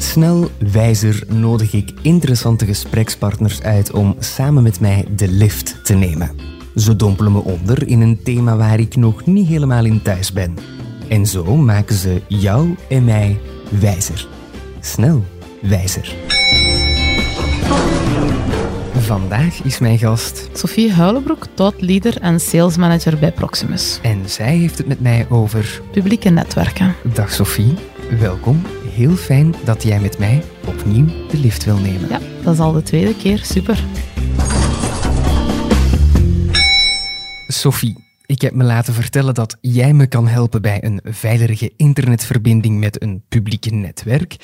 Snel, wijzer nodig ik interessante gesprekspartners uit om samen met mij de lift te nemen. Ze dompelen me onder in een thema waar ik nog niet helemaal in thuis ben. En zo maken ze jou en mij wijzer. Snel, wijzer. Vandaag is mijn gast Sophie Huilenbroek, leader en sales manager bij Proximus. en zij heeft het met mij over. Publieke netwerken. Dag Sophie, welkom. Heel fijn dat jij met mij opnieuw de lift wil nemen. Ja, dat is al de tweede keer. Super. Sophie, ik heb me laten vertellen dat jij me kan helpen bij een veilige internetverbinding met een publiek netwerk.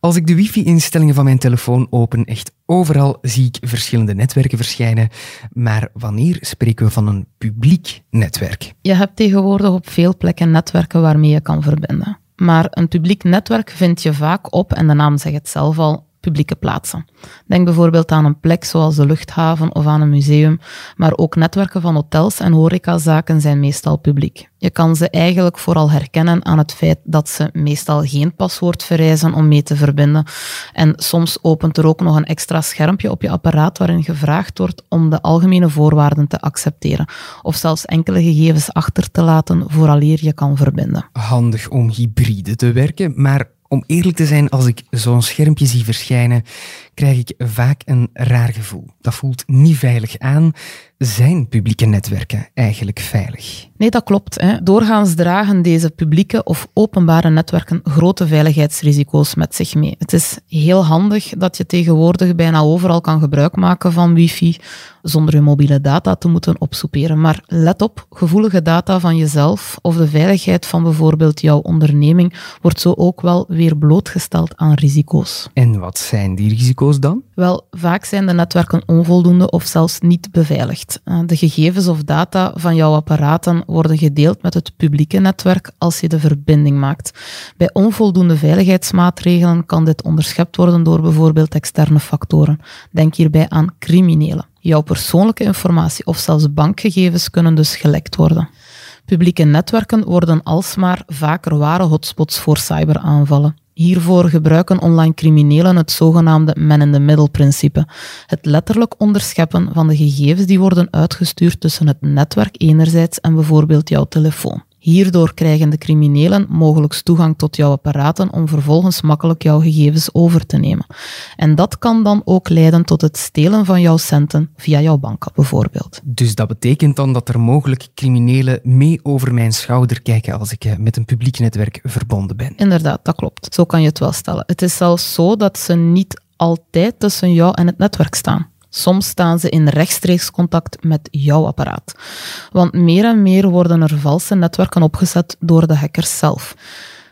Als ik de wifi-instellingen van mijn telefoon open, echt overal zie ik verschillende netwerken verschijnen. Maar wanneer spreken we van een publiek netwerk? Je hebt tegenwoordig op veel plekken netwerken waarmee je kan verbinden. Maar een publiek netwerk vind je vaak op, en de naam zegt het zelf al, publieke plaatsen. Denk bijvoorbeeld aan een plek zoals de luchthaven of aan een museum, maar ook netwerken van hotels en horecazaken zijn meestal publiek. Je kan ze eigenlijk vooral herkennen aan het feit dat ze meestal geen paswoord vereisen om mee te verbinden. En soms opent er ook nog een extra schermpje op je apparaat waarin gevraagd wordt om de algemene voorwaarden te accepteren, of zelfs enkele gegevens achter te laten vooraleer je kan verbinden. Handig om hybride te werken, maar om eerlijk te zijn, als ik zo'n schermpje zie verschijnen, krijg ik vaak een raar gevoel. Dat voelt niet veilig aan. Zijn publieke netwerken eigenlijk veilig? Nee, dat klopt. Hè. Doorgaans dragen deze publieke of openbare netwerken grote veiligheidsrisico's met zich mee. Het is heel handig dat je tegenwoordig bijna overal kan gebruik maken van wifi zonder je mobiele data te moeten opsoeperen. Maar let op, gevoelige data van jezelf of de veiligheid van bijvoorbeeld jouw onderneming wordt zo ook wel weer blootgesteld aan risico's. En wat zijn die risico's dan? Wel, vaak zijn de netwerken onvoldoende of zelfs niet beveiligd. Eh, De gegevens of data van jouw apparaten worden gedeeld met het publieke netwerk als je de verbinding maakt. Bij onvoldoende veiligheidsmaatregelen kan dit onderschept worden door bijvoorbeeld externe factoren. Denk hierbij aan criminelen. Jouw persoonlijke informatie of zelfs bankgegevens kunnen dus gelekt worden. Publieke netwerken worden alsmaar vaker ware hotspots voor cyberaanvallen. Hiervoor gebruiken online criminelen het zogenaamde man-in-the-middle-principe. Het letterlijk onderscheppen van de gegevens die worden uitgestuurd tussen het netwerk enerzijds en bijvoorbeeld jouw telefoon. Hierdoor krijgen de criminelen mogelijk toegang tot jouw apparaten om vervolgens makkelijk jouw gegevens over te nemen. En dat kan dan ook leiden tot het stelen van jouw centen via jouw bankapp bijvoorbeeld. Dus dat betekent dan dat er mogelijk criminelen mee over mijn schouder kijken als ik eh, met een publiek netwerk verbonden ben. Inderdaad, dat klopt. Zo kan je het wel stellen. Het is zelfs zo dat ze niet altijd tussen jou en het netwerk staan. Soms staan ze in rechtstreeks contact met jouw apparaat. Want meer en meer worden er valse netwerken opgezet door de hackers zelf.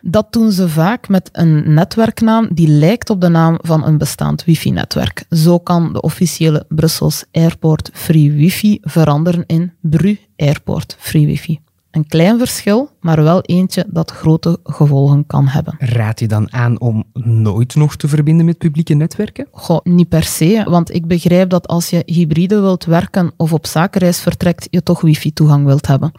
Dat doen ze vaak met een netwerknaam die lijkt op de naam van een bestaand wifi-netwerk. Zo kan de officiële Brussels Airport Free Wifi veranderen in Bru Airport Free Wifi. Een klein verschil, maar wel eentje dat grote gevolgen kan hebben. Raad je dan aan om nooit nog te verbinden met publieke netwerken? Goh, niet per se, want ik begrijp dat als je hybride wilt werken of op zakenreis vertrekt, je toch wifi-toegang wilt hebben.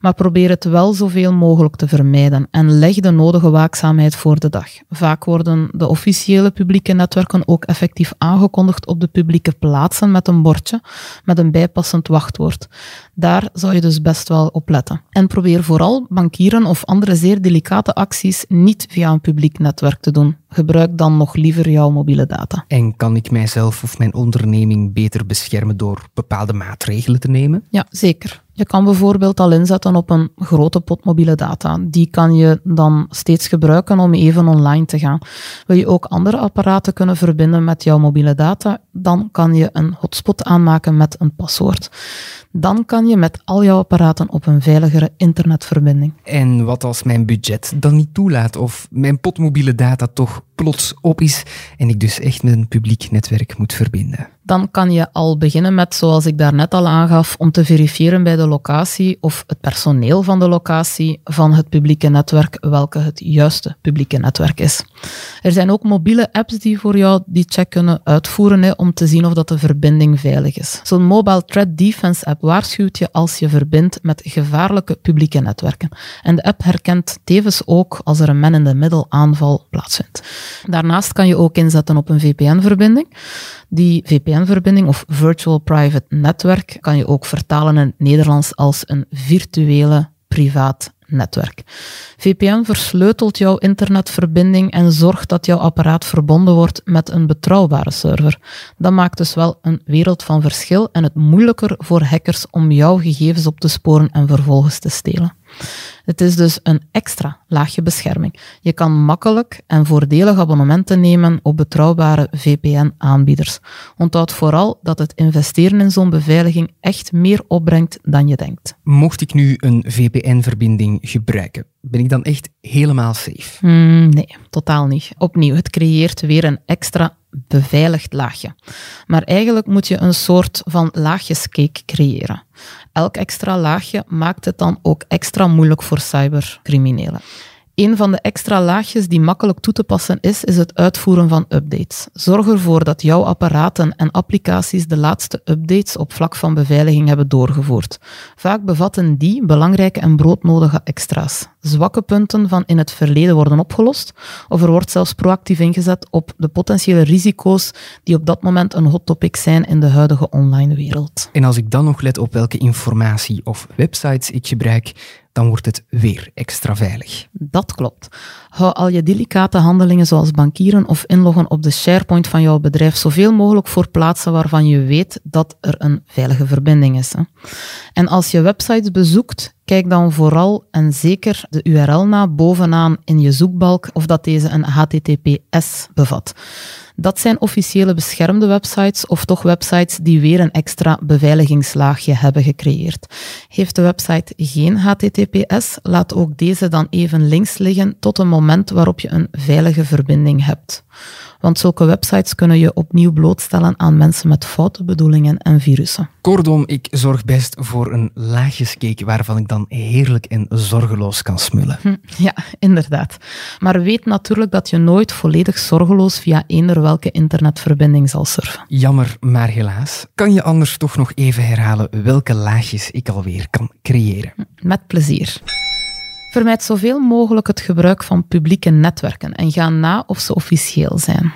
Maar probeer het wel zoveel mogelijk te vermijden en leg de nodige waakzaamheid voor de dag. Vaak worden de officiële publieke netwerken ook effectief aangekondigd op de publieke plaatsen met een bordje met een bijpassend wachtwoord. Daar zou je dus best wel op letten. En probeer vooral bankieren of andere zeer delicate acties niet via een publiek netwerk te doen. Gebruik dan nog liever jouw mobiele data. En kan ik mijzelf of mijn onderneming beter beschermen door bepaalde maatregelen te nemen? Ja, zeker. Je kan bijvoorbeeld al inzetten op een grote pot mobiele data. Die kan je dan steeds gebruiken om even online te gaan. Wil je ook andere apparaten kunnen verbinden met jouw mobiele data, dan kan je een hotspot aanmaken met een paswoord. Dan kan je met al jouw apparaten op een veiligere internetverbinding. En wat als mijn budget dan niet toelaat of mijn pot mobiele data toch plots op is en ik dus echt met een publiek netwerk moet verbinden? Dan kan je al beginnen met, zoals ik daarnet al aangaf, om te verifiëren bij de locatie of het personeel van de locatie van het publieke netwerk welke het juiste publieke netwerk is. Er zijn ook mobiele apps die voor jou die check kunnen uitvoeren om te zien of dat de verbinding veilig is. Zo'n Mobile Threat Defense app waarschuwt je als je verbindt met gevaarlijke publieke netwerken. En de app herkent tevens ook als er een man-in-the-middle aanval plaatsvindt. Daarnaast kan je ook inzetten op een VPN-verbinding. Die VPN-verbinding of Virtual Private Network kan je ook vertalen in het Nederlands als een virtuele privaat netwerk. VPN versleutelt jouw internetverbinding en zorgt dat jouw apparaat verbonden wordt met een betrouwbare server. Dat maakt dus wel een wereld van verschil en het moeilijker voor hackers om jouw gegevens op te sporen en vervolgens te stelen. Het is dus een extra laagje bescherming. Je kan makkelijk en voordelig abonnementen nemen op betrouwbare VPN-aanbieders. Onthoud vooral dat het investeren in zo'n beveiliging echt meer opbrengt dan je denkt. Mocht ik nu een VPN-verbinding gebruiken, ben ik dan echt helemaal safe? Hmm, nee, totaal niet. Opnieuw, het creëert weer een extra beveiligd laagje. Maar eigenlijk moet je een soort van laagjescake creëren. Elk extra laagje maakt het dan ook extra moeilijk voor cybercriminelen. Een van de extra laagjes die makkelijk toe te passen is, is het uitvoeren van updates. Zorg ervoor dat jouw apparaten en applicaties de laatste updates op vlak van beveiliging hebben doorgevoerd. Vaak bevatten die belangrijke en broodnodige extra's. Zwakke punten van in het verleden worden opgelost, of er wordt zelfs proactief ingezet op de potentiële risico's die op dat moment een hot topic zijn in de huidige online wereld. En als ik dan nog let op welke informatie of websites ik gebruik, dan wordt het weer extra veilig. Dat klopt. Hou al je delicate handelingen zoals bankieren of inloggen op de SharePoint van jouw bedrijf zoveel mogelijk voor plaatsen waarvan je weet dat er een veilige verbinding is. En als je websites bezoekt, kijk dan vooral en zeker de URL na bovenaan in je zoekbalk of dat deze een HTTPS bevat. Dat zijn officiële beschermde websites of toch websites die weer een extra beveiligingslaagje hebben gecreëerd. Heeft de website geen HTTPS, laat ook deze dan even links liggen tot een moment waarop je een veilige verbinding hebt. Want zulke websites kunnen je opnieuw blootstellen aan mensen met foute bedoelingen en virussen. Kortom, ik zorg best voor een laagjescake waarvan ik dan heerlijk en zorgeloos kan smullen. Hm, ja, inderdaad. Maar weet natuurlijk dat je nooit volledig zorgeloos via eender welke internetverbinding zal surfen. Jammer, maar helaas. Kan je anders toch nog even herhalen welke laagjes ik alweer kan creëren? Met plezier. Vermijd zoveel mogelijk het gebruik van publieke netwerken en ga na of ze officieel zijn.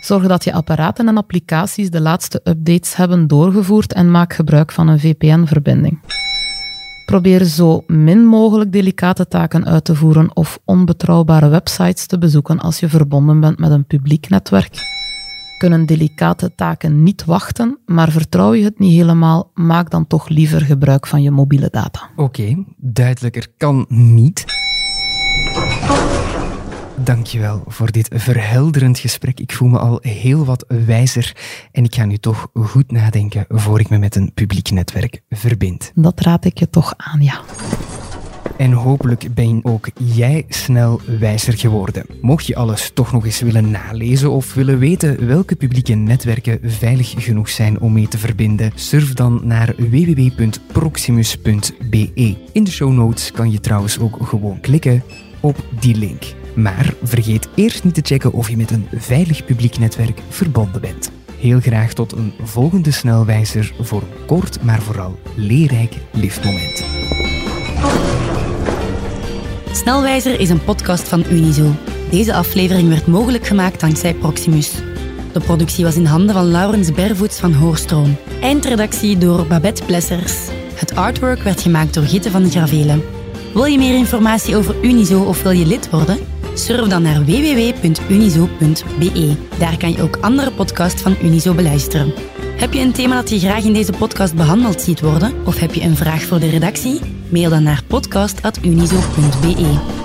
Zorg dat je apparaten en applicaties de laatste updates hebben doorgevoerd en maak gebruik van een VPN-verbinding. Probeer zo min mogelijk delicate taken uit te voeren of onbetrouwbare websites te bezoeken als je verbonden bent met een publiek netwerk kunnen delicate taken niet wachten, maar vertrouw je het niet helemaal, maak dan toch liever gebruik van je mobiele data. Oké, duidelijker kan niet. Dankjewel voor dit verhelderend gesprek. Ik voel me al heel wat wijzer en ik ga nu toch goed nadenken voor ik me met een publiek netwerk verbind. Dat raad ik je toch aan, ja. En hopelijk ben ook jij snel wijzer geworden. Mocht je alles toch nog eens willen nalezen of willen weten welke publieke netwerken veilig genoeg zijn om mee te verbinden, surf dan naar www.proximus.be. In de show notes kan je trouwens ook gewoon klikken op die link. Maar vergeet eerst niet te checken of je met een veilig publiek netwerk verbonden bent. Heel graag tot een volgende snelwijzer voor een kort, maar vooral leerrijk liftmoment. Snelwijzer is een podcast van Unizo. Deze aflevering werd mogelijk gemaakt dankzij Proximus. De productie was in handen van Laurens Bervoets van Hoorstroom. Eindredactie door Babette Plessers. Het artwork werd gemaakt door Gitte van de Gravelen. Wil je meer informatie over Unizo of wil je lid worden? Surf dan naar www.unizo.be. Daar kan je ook andere podcasts van Unizo beluisteren. Heb je een thema dat je graag in deze podcast behandeld ziet worden? Of heb je een vraag voor de redactie? Mail dan naar podcast.unizo.be.